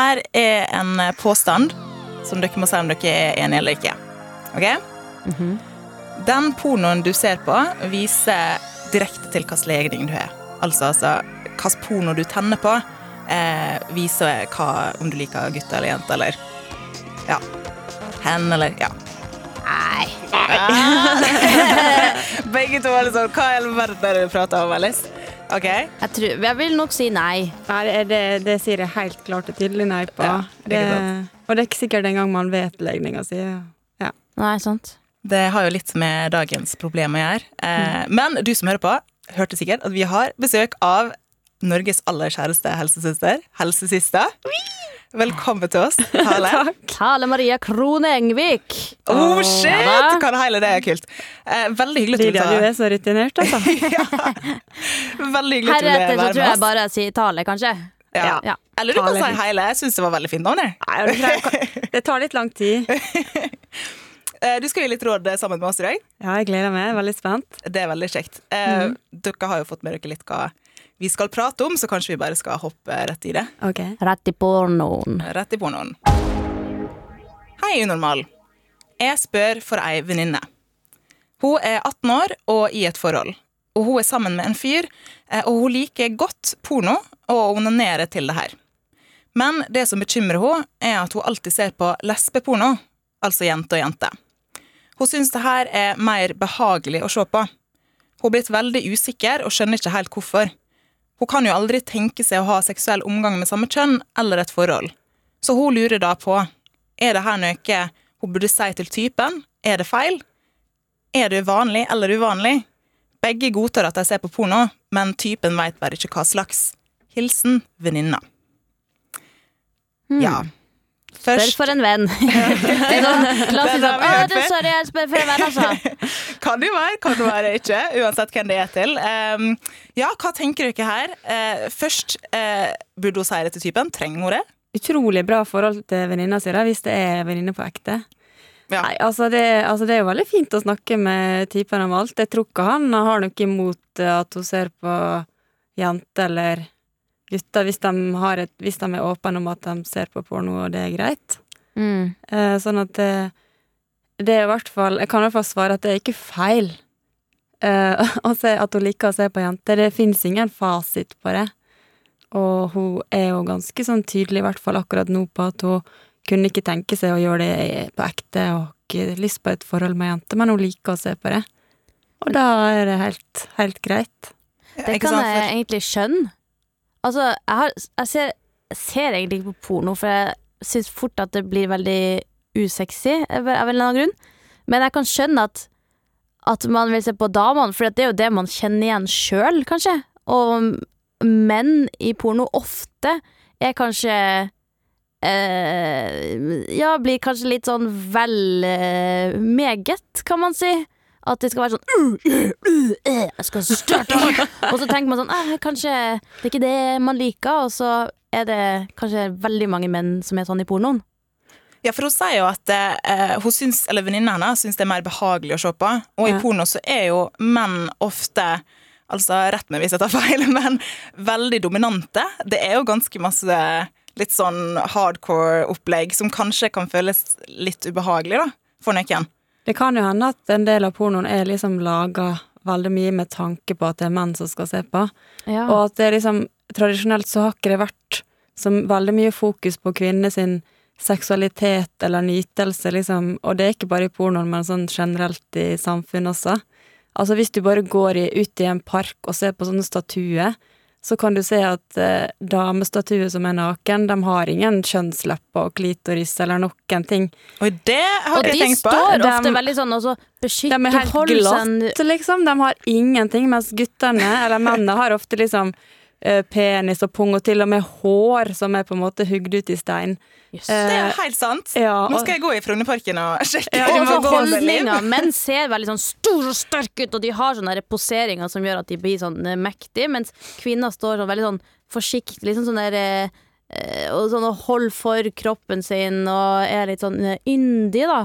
Her er en påstand som dere må si om dere er enige eller ikke. Ok? Den pornoen du ser på, viser direkte til hvilken legning du har. Altså, altså hvilken porno du tenner på, eh, viser hva, om du liker gutter eller jenter, eller ja. Hen eller ja. Nei. Begge to er litt sånn Hva i all verden er det du prater om, Alice? OK? Jeg, tror, jeg vil nok si nei. Nei, det, det, det sier jeg helt klart og tydelig nei på. Ja, det, og det er ikke sikkert engang man vet legninga si. Ja. Nei, sant? Det har jo litt med dagens problem å gjøre. Eh, Men du som hører på, hørte sikkert at vi har besøk av Norges aller kjæreste helsesøster, helsesista. Velkommen til oss, Tale. Tale Maria Krone Engvik. Oh, shit! Ja. Hva det det er kult. Eh, veldig hyggelig at du er så rutinert, altså. ja. Veldig hyggelig at du vil Heretter så være tror jeg bare jeg sier Tale, kanskje. Ja. Ja. Eller du kan si Heile. Jeg syns det var veldig fint navn. jeg. Det tar litt lang tid. Eh, Du skal gi litt råd sammen med oss i dag. Ja, jeg gleder meg. Veldig spent. Det er veldig kjekt. Mm. Dere har jo fått med dere litt hva vi skal prate om, så kanskje vi bare skal hoppe rett i det. Ok. Rett i pornoen. Rett i pornoen. Hei, Unormal. Jeg spør for ei venninne. Hun er 18 år og i et forhold. Og hun er sammen med en fyr, eh, og hun liker godt porno og onanerer til det her. Men det som bekymrer henne, er at hun alltid ser på lesbeporno, altså jente og jente. Hun syns det her er mer behagelig å se på. Hun er blitt veldig usikker og skjønner ikke helt hvorfor. Hun kan jo aldri tenke seg å ha seksuell omgang med samme kjønn eller et forhold. Så hun lurer da på er det her noe hun burde si til typen. Er det feil? Er det vanlig eller uvanlig? Begge godtar at de ser på porno, men typen veit bare ikke hva slags. Hilsen venninna. Ja. Spør Først for en venn. La oss sånn klassisk Den har sånn, «Å, du, sorry, jeg spør for en venn, altså. kan det jo være, kan det være ikke. Uansett hvem det er til. Um, ja, hva tenker dere her? Uh, først, uh, burde hun si det til typen? Trenger hun det? Utrolig bra forhold til venninna si, hvis det er venninne på ekte. Ja. Nei, altså det, altså det er jo veldig fint å snakke med typen om alt. Jeg tror ikke han har noe imot at hun ser på jenter eller gutter, hvis de, har et, hvis de er åpne om at de ser på porno, og det er greit. Mm. Eh, sånn at det, det er i hvert fall Jeg kan i hvert fall svare at det er ikke feil eh, å se, at hun liker å se på jenter. Det fins ingen fasit på det. Og hun er jo ganske sånn tydelig, i hvert fall akkurat nå, på at hun kunne ikke tenke seg å gjøre det på ekte og ikke lyst på et forhold med jenter, men hun liker å se på det. Og da er det helt, helt greit. Det kan jeg egentlig skjønne. Altså, jeg, har, jeg ser, ser egentlig ikke på porno, for jeg syns fort at det blir veldig usexy av en eller annen grunn. Men jeg kan skjønne at, at man vil se på damene, for det er jo det man kjenner igjen sjøl, kanskje. Og menn i porno ofte er kanskje eh, Ja, blir kanskje litt sånn vel eh, meget, kan man si. At det skal være sånn uh, uh, uh, uh, Jeg skal starte Og så tenker man sånn eh, Kanskje det er ikke det man liker, og så er det kanskje veldig mange menn som er sånn i pornoen. Ja, for hun sier jo at eh, hun syns, eller venninna hennes syns det er mer behagelig å se på. Og i porno så er jo menn ofte Altså rett meg hvis jeg tar feil, men veldig dominante. Det er jo ganske masse litt sånn hardcore opplegg som kanskje kan føles litt ubehagelig da, for noen. Det kan jo hende at en del av pornoen er liksom laga veldig mye med tanke på at det er menn som skal se på. Ja. Og at det er liksom Tradisjonelt så har ikke det vært som veldig mye fokus på kvinner sin seksualitet eller nytelse, liksom. Og det er ikke bare i pornoen, men sånn generelt i samfunnet også. Altså hvis du bare går i, ut i en park og ser på sånne statuer, så kan du se at eh, damestatuer som er naken, de har ingen kjønnslepper og klitoris eller noen ting. Og det har og jeg de tenkt på. De står ofte De- veldig sånn og så De er helt glatt, liksom. De har ingenting, mens guttene, eller mennene, har ofte liksom penis og pung, og til og med hår som er på en måte hugd ut i stein. Jøss. Det er Eh, helt sant. ja, Nå skal jeg gå i Frognerparken og sjekke. Ja, Og holdninga. Menn ser veldig sånn store og sterke ut, og de har sånne poseringer som gjør at de blir sånn eh, mektige, mens kvinner står sånn veldig sånn forsiktig, liksom sånn der eh, eh, Og sånn og holder for kroppen sin og er litt sånn eh, yndig, da.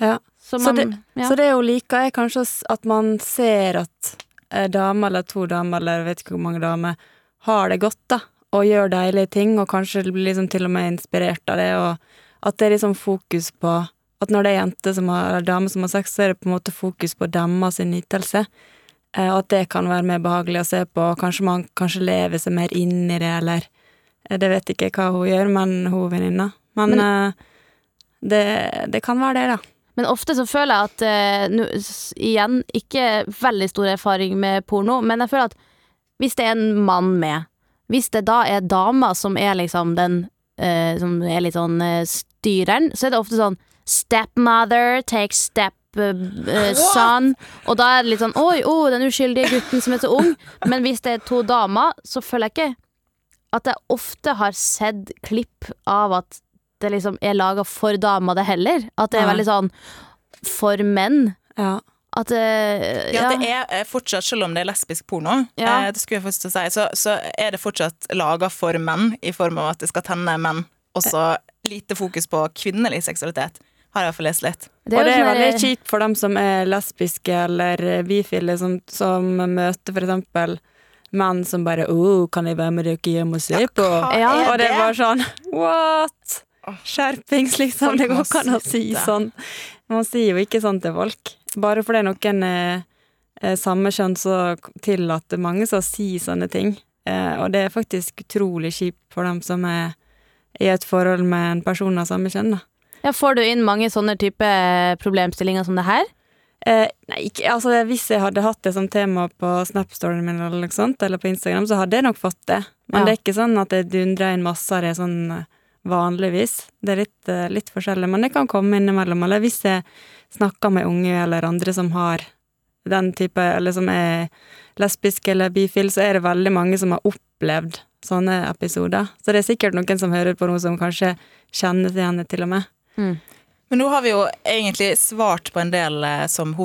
ja. Så Så det- ja. Så det hun liker, er kanskje at man ser at eh, dame eller to damer, eller jeg vet ikke hvor mange damer, har det godt, da. Og gjør deilige ting, og kanskje blir liksom til og med inspirert av det. Og at det er liksom fokus på At når det er jenter som har, eller damer som har sex, så er det på en måte fokus på deres nytelse. Eh, og at det kan være mer behagelig å se på. og Kanskje man kanskje lever seg mer inn i det, eller eh, Det vet ikke hva hun gjør, men hun venninna. Men, eh, det, det kan være det, da. Men ofte så føler jeg at uh, nu, Igjen, ikke veldig stor erfaring med porno, men jeg føler at hvis det er en mann med, hvis det da er dama som er liksom den eh, Som er litt sånn eh, styreren, så er det ofte sånn Stepmother, take step son. Og da er det litt sånn Oi, oh, den uskyldige gutten som er så ung. Men hvis det er to damer, så føler jeg ikke at jeg ofte har sett klipp av at det liksom er laga for damer, det heller. At det er veldig sånn for menn. Ja. At det Ja, det er eh, fortsatt, selv om det er lesbisk porno, Ja. eh, det skulle jeg først si, så, så er det fortsatt laga for menn, i form av at det skal tenne menn. Og så lite fokus på kvinnelig seksualitet, har jeg iallfall lest litt. Det og det er sånn veldig kjipt for dem som er lesbiske eller bifile, som, som møter for eksempel menn som bare 'Å, kan jeg være med dere hjem og se på?' Ja. og det det? er bare sånn What?! Skjerpings, liksom. Det går ikke an å si sånn. Man sier jo ikke sånn til folk. Bare fordi noen er, er samme kjønn, så tillater mange seg å si sånne ting. Eh, og det er faktisk utrolig kjipt for dem som er i et forhold med en person av samme kjønn, da. Ja, får du inn mange sånne type problemstillinger som det her? Eh, nei, ikke, altså hvis jeg hadde hatt det som tema på Snap-storyen min eller, sånt, eller på Instagram, så hadde jeg nok fått det. Men Ja. det er ikke sånn at jeg dundrer inn masse av det sånn eh, vanligvis. Det er litt, eh, litt forskjellig, men det kan komme innimellom. Eller hvis jeg snakker med unge eller andre som har den type, eller som er lesbiske eller bifil, så er det veldig mange som har opplevd sånne episoder. Så det er sikkert noen som hører på noe som kanskje kjenner til igjen til og med. Men nå har vi jo egentlig svart på en del eh, som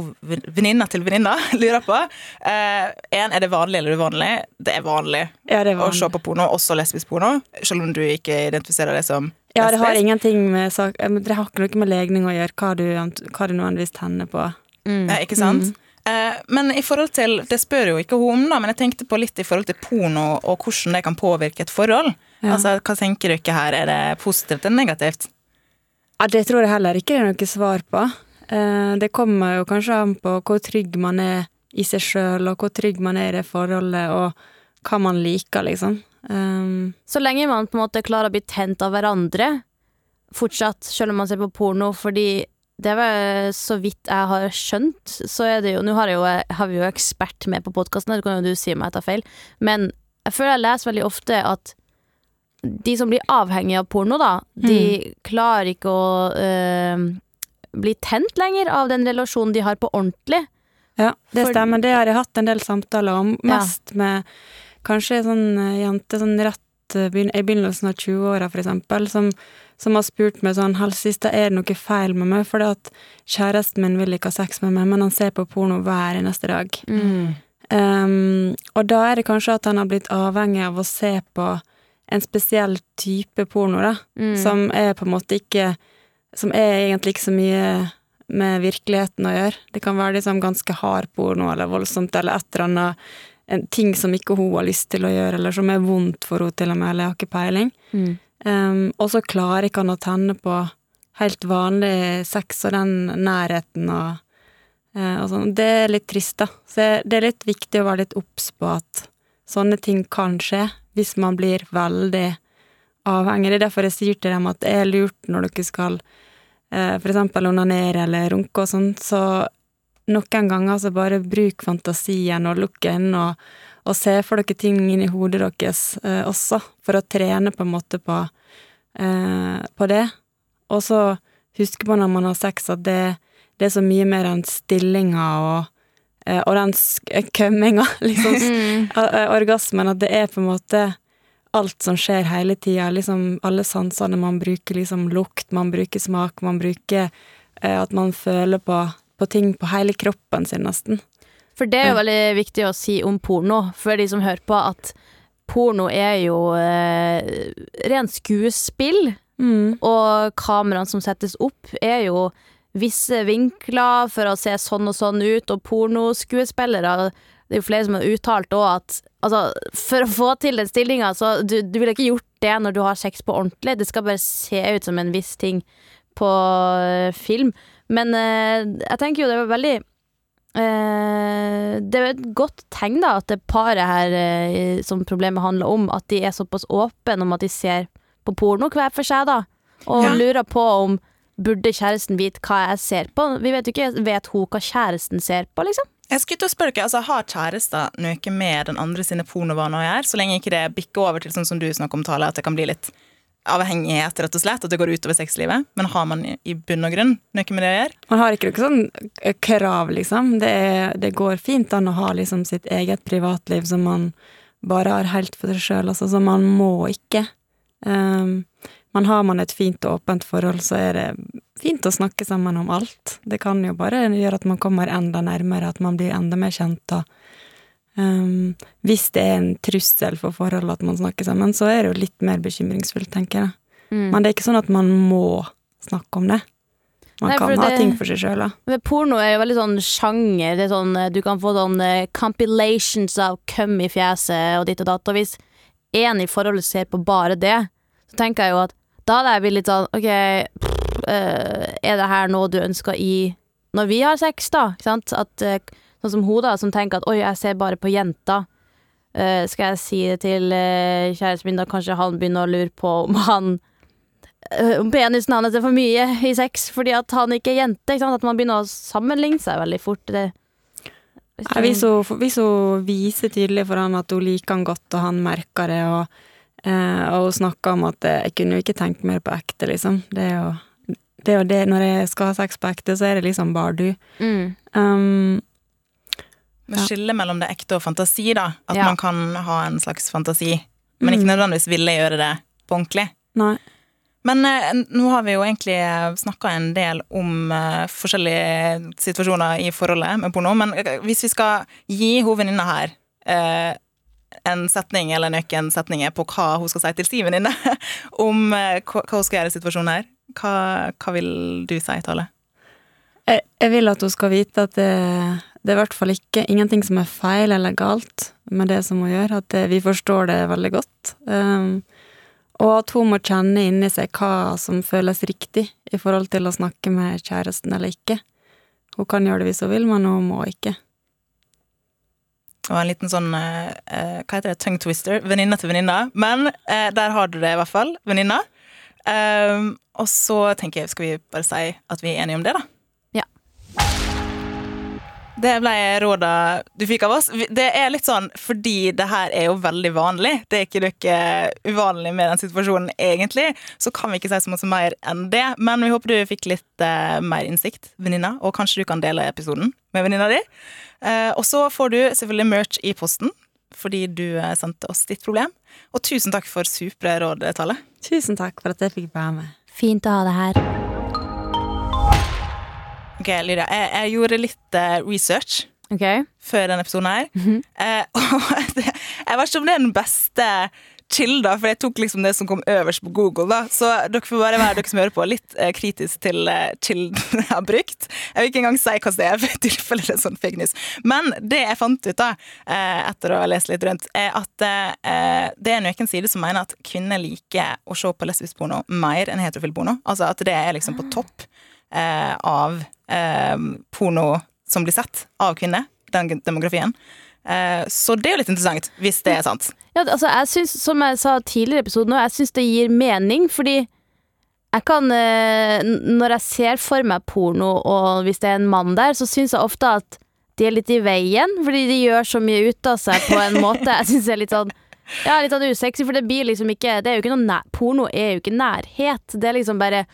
venninna til venninna lurer på. Én, en, er det vanlig eller uvanlig? Det er vanlig Ja, det å se på porno, også lesbisk porno, selv om du ikke identifiserer deg som lesbisk. Ja, det har ingenting med sak eh, Det har ikke noe med legning å gjøre, hva du, hva du nødvendigvis tenner på. Ja, ikke sant? Mm. men i forhold til, det spør jo ikke hun om, da, men jeg tenkte på litt i forhold til porno og hvordan det kan påvirke et forhold. Ja. Altså, Hva tenker dere her? Er det positivt eller negativt? Ja, det tror jeg heller ikke det er noe svar på. Eh, Det kommer jo kanskje an på hvor trygg man er i seg sjøl, og hvor trygg man er i det forholdet, og hva man liker, liksom. Um, Så lenge man på en måte klarer å bli tent av hverandre fortsatt, selv om man ser på porno, fordi det var så vidt jeg har skjønt, så er det jo Nå har, jo, har vi jo ekspert med på podkasten, det kan jo du si om jeg tar feil, men jeg føler jeg leser veldig ofte at de som blir avhengige av porno, da, de klarer ikke å øh, bli tent lenger av den relasjonen de har på ordentlig. ja, det For- stemmer. Det har jeg hatt en del samtaler om, Ja. mest med kanskje sånn eh, jente sånn rett eh, i begynnelsen av 20-åra, for eksempel, som, som har spurt meg sånn Helsiste, er det noe feil med meg? Fordi at kjæresten min vil ikke ha sex med meg, men han ser på porno hver eneste dag. Um, og da er det kanskje at han har blitt avhengig av å se på en spesiell type porno, da, Mm. som er på en måte ikke Som er egentlig ikke så mye med virkeligheten å gjøre. Det kan være liksom ganske hard porno eller voldsomt eller et eller annet en ting som ikke hun har lyst til å gjøre, eller som er vondt for henne til og med, eller jeg har ikke peiling. Mm. Um, og så klarer ikke han å tenne på helt vanlig sex og den nærheten og, uh, og sånn. Det er litt trist, da. Så det er litt viktig å være litt obs på at sånne ting kan skje hvis man blir veldig avhengig. Det er derfor jeg sier til dem at det er lurt når dere skal eh, eksempel onanere eller runke og sånn, så noen ganger så bare bruk fantasien og lukk øynene og, og se for dere ting inni hodet deres eh, også, for å trene på en måte på, eh, på det. Og så huske på når man har sex at det, det er så mye mer enn stillinga og, og den sk- kømminga, liksom. Mm. eh, Orgasmen, at det er på en måte alt som skjer hele tida. Liksom alle sansene man bruker, liksom lukt, man bruker smak, man bruker eh, at man føler på, på ting på hele kroppen sin, nesten. For det er jo veldig viktig å si om porno, for de som hører på, at porno er jo eh, rent skuespill. Mm. Og kameraene som settes opp, er jo visse vinkler for å se sånn og sånn ut, og pornoskuespillere Det er jo flere som har uttalt òg at altså, for å få til den stillinga, så du, du ville ikke gjort det når du har sex på ordentlig. Det skal bare se ut som en viss ting på eh, film. Men eh, jeg tenker jo det var veldig eh, Det er et godt tegn, da, at det paret her eh, som problemet handler om, at de er såpass åpne om at de ser på porno hver for seg, da. Og Ja. lurer på om burde kjæresten vite hva jeg ser på. Vi vet jo ikke, vet hun hva kjæresten ser på, liksom? Jeg skulle til å spørre dere, altså Har kjærester noe med den andre sine pornovaner å gjøre? Så lenge ikke det bikker over til sånn som du snakker om, Tale, at det kan bli litt avhengighet, rett og slett. At det går utover sexlivet. Men har man i- i bunn og grunn noe med det å gjøre? Man har ikke noe sånn eh, krav, liksom. Det, er, det går fint an å ha liksom sitt eget privatliv som man bare har helt for seg sjøl, altså. Så man må ikke. Um, men har man et fint og åpent forhold, så er det fint å snakke sammen om alt. Det kan jo bare gjøre at man kommer enda nærmere, at man blir enda mer kjent. da. um, hvis det er en trussel for forholdet at man snakker sammen, så er det jo litt mer bekymringsfullt, tenker jeg. Mm. Men det er ikke sånn at man må snakke om det. Man Nei, kan kan ha ting for seg sjøl, da. Porno er jo veldig sånn sjanger. Det er sånn, eh, du kan få sånn uh, compilations av køm i fjeset og ditt og datt. Og hvis én i forholdet ser på bare det, så tenker jeg jo at da hadde jeg blitt litt sånn OK, pff, eh, er det her noe du ønsker i når vi har sex, da? Ikke sant? At, eh, sånn som hun, da, som tenker at oi, jeg ser bare på jenter. Uh, skal jeg si det til uh, kjæresten min, da kanskje han begynner å lure på om han uh, om penisen hans er for mye i sex fordi at han ikke er jente. Ikke sant? At man begynner å sammenligne seg veldig fort. Det, Hvis hun, viser tydelig for han at hun liker han godt, og han merker det, og, og hun snakka om at eh, 'jeg kunne jo ikke tenkt mer på ekte', liksom. Det er jo det, er jo det Når jeg skal ha sex på ekte, så er det liksom bare du. mm. Um, Men skille mellom det ekte og fantasi, da. At Ja. man kan ha en slags fantasi, men Mm. ikke nødvendigvis ville gjøre det på ordentlig. nei. Men eh, nå har vi jo egentlig snakka en del om eh, forskjellige situasjoner i forholdet med porno, men eh, hvis vi skal gi hun venninna her eh, en setning eller noen setninger på hva hun skal si til sin venninne om eh, hva, hun skal gjøre i situasjonen her, hva, hva vil du si, Tale? Jeg, jeg vil at hun skal vite at det, det er i hvert fall ikke ingenting som er feil eller galt med det som hun gjør, at det, vi forstår det veldig godt. Um, og at hun må kjenne inni seg hva som føles riktig i forhold til å snakke med kjæresten eller ikke. Hun kan gjøre det hvis hun vil, men hun må ikke. Og en liten sånn eh, eh, Hva heter det? Tongue twister. Venninne til venninne. Men eh, der har du det i hvert fall. Venninne. Um, og så tenker jeg, skal vi bare si at vi er enige om det, da? Det ble råda du fikk av oss. Det er litt sånn fordi det her er jo veldig vanlig. Det er ikke noe uvanlig med den situasjonen, egentlig. Så kan vi ikke si så mye mer enn det. Men vi håper du fikk litt uh, mer innsikt, venninna. Og kanskje du kan dele episoden med venninna di. Uh, og så får du selvfølgelig merch i posten, fordi du eh, sendte oss ditt problem. Og tusen takk for supre råd, Tale. Tusen takk for at jeg fikk være med. Fint å ha det her. Ok, Lydia, jeg, jeg gjorde litt uh, research okay. før denne episoden her. Eh, og det, jeg vet ikke om det er den beste kilda, for jeg tok liksom det som kom øverst på Google. da Så dere får bare være dere som hører på, litt eh, kritisk til eh, kilden jeg har brukt. Jeg vil ikke engang si hva det er, for i tilfelle det er sånn fake news. Men det jeg fant ut, da eh, etter å ha lest litt rundt, er at eh, det er noen side som mener at kvinner liker å se på lesbisk porno mer enn heterofil porno. Altså at det er liksom på topp eh, av eh, porno som blir sett av kvinner, den demografien. Eh, så det er jo litt interessant, hvis det er sant. Ja, altså, jeg synes, som jeg sa tidligere i episoden, jeg syns det gir mening, fordi jeg kan eh, Når jeg ser for meg porno, og hvis det er en mann der, så syns jeg ofte at de er litt i veien, fordi de gjør så mye ut av seg på en måte. Jeg syns det er litt sånn ja, litt sånn usexy, for det blir liksom ikke Det er jo ikke noe nær, Porno er jo ikke nærhet. Det er liksom bare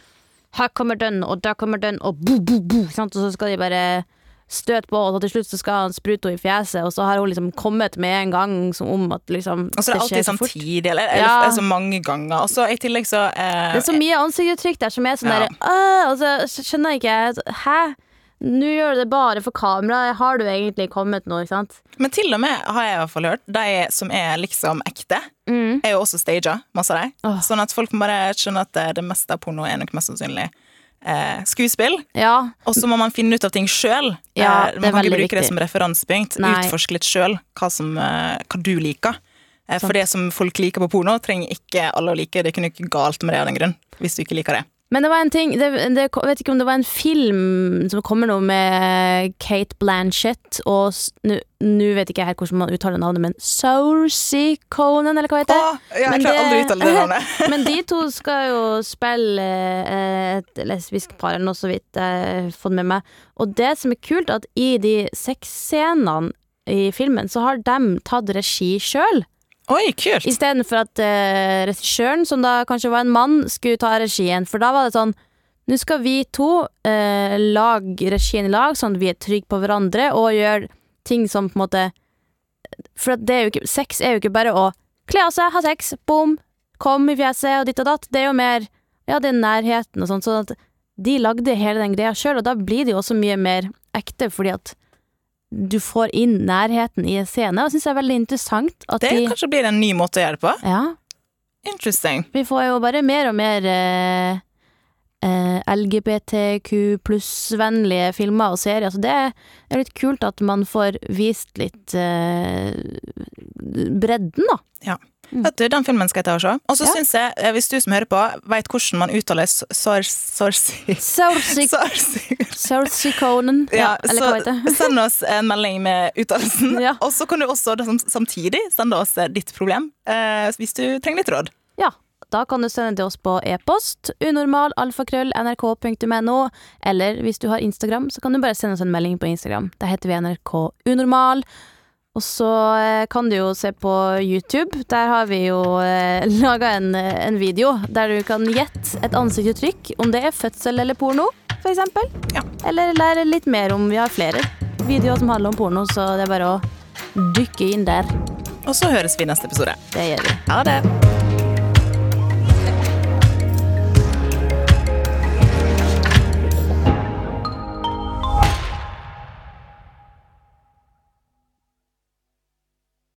Her kommer den, og der kommer den, og bo, bo, bo. Sant? Og så skal de bare støte på, og til slutt så skal han sprute henne i fjeset, og så har hun liksom kommet med en gang som om at liksom Og så er det alltid så fort. samtidig, eller, eller Ja. så mange ganger. Og så i tillegg så eh, Det er så mye ansiktsuttrykk der som er sånn Ja. der «Åh», Og så skjønner jeg ikke Hæ? Nå gjør du det bare for kamera. Har du egentlig kommet nå, ikke sant? Men til og med, har jeg i hvert fall hørt, de som er liksom ekte, Mm. er jo også staged, masse av dem. Oh. Sånn at folk må bare skjønne at det, det meste av porno er nok mest sannsynlig eh, skuespill. Ja. Og så må man finne ut av ting sjøl. Ja, eh, det man kan ikke bruke bruke det som referansepunkt. Utforske litt sjøl hva, eh, hva du liker. Eh, for det som folk liker på porno, trenger ikke alle å like. Det er ikke noe galt med det av den grunn, hvis du ikke liker det. Men det var en ting det, det, Jeg vet ikke om det var en film som kommer nå med Kate Blanchett og Nå vet ikke jeg helt hvordan man uttaler navnet, men Saoirse Conan, eller hva heter det? Åh, jeg Men klarer aldri å uttale det navnet. Men de to skal jo spille eh, et lesbisk par, eller noe så vidt jeg har fått med meg. Og det som er kult, at i de sexscenene i filmen, så har de tatt regi sjøl. Oi, kult. Istedenfor at uh, regissøren, som da kanskje var en mann, skulle ta regien. For da var det sånn Nå skal vi to uh, lage regien i lag, sånn at vi er trygge på hverandre, og gjør ting som på en måte For det er jo ikke Sex er jo ikke bare å kle av seg, ha sex, bom, kom i fjeset og ditt og datt. Det er jo mer Ja, det er nærheten og sånn. Sånn at de lagde hele den greia sjøl, og da blir det jo også mye mer ekte, fordi at du får inn nærheten i en scene. Og syns det er veldig interessant at Det de kanskje blir en ny måte å gjøre det på. Ja. Interesting. Vi får jo bare mer og mer eh, eh, LGBTQ pluss-vennlige filmer og serier. Så det er litt kult at man får vist litt eh, bredden, da. Mm. Vet du, Den filmen skal jeg ta og se. Og så Ja. synes jeg, eh, hvis du som hører på, veit hvordan man uttaler Sorsi Sorsi Conan. Ja, det? send oss en melding med uttalelsen. Ja. Og så kan du også samtidig sende oss eh, ditt problem, eh, hvis du trenger litt råd. Ja, da kan du sende til oss på e-post unormal.alfakrøll.nrk.no, eller hvis du har Instagram, så kan du bare sende oss en melding på Instagram. Da heter vi NRK Unormal. Og så eh, kan du jo se på YouTube. Der har vi jo eh, laga en, eh, en video der du kan gjette et ansiktsuttrykk, om det er fødsel eller porno, eksempel. Ja. Eller lære litt mer om Vi har flere videoer som handler om porno, så det er bare å dykke inn der. Og så høres vi i neste episode. Det gjør vi. Ha det!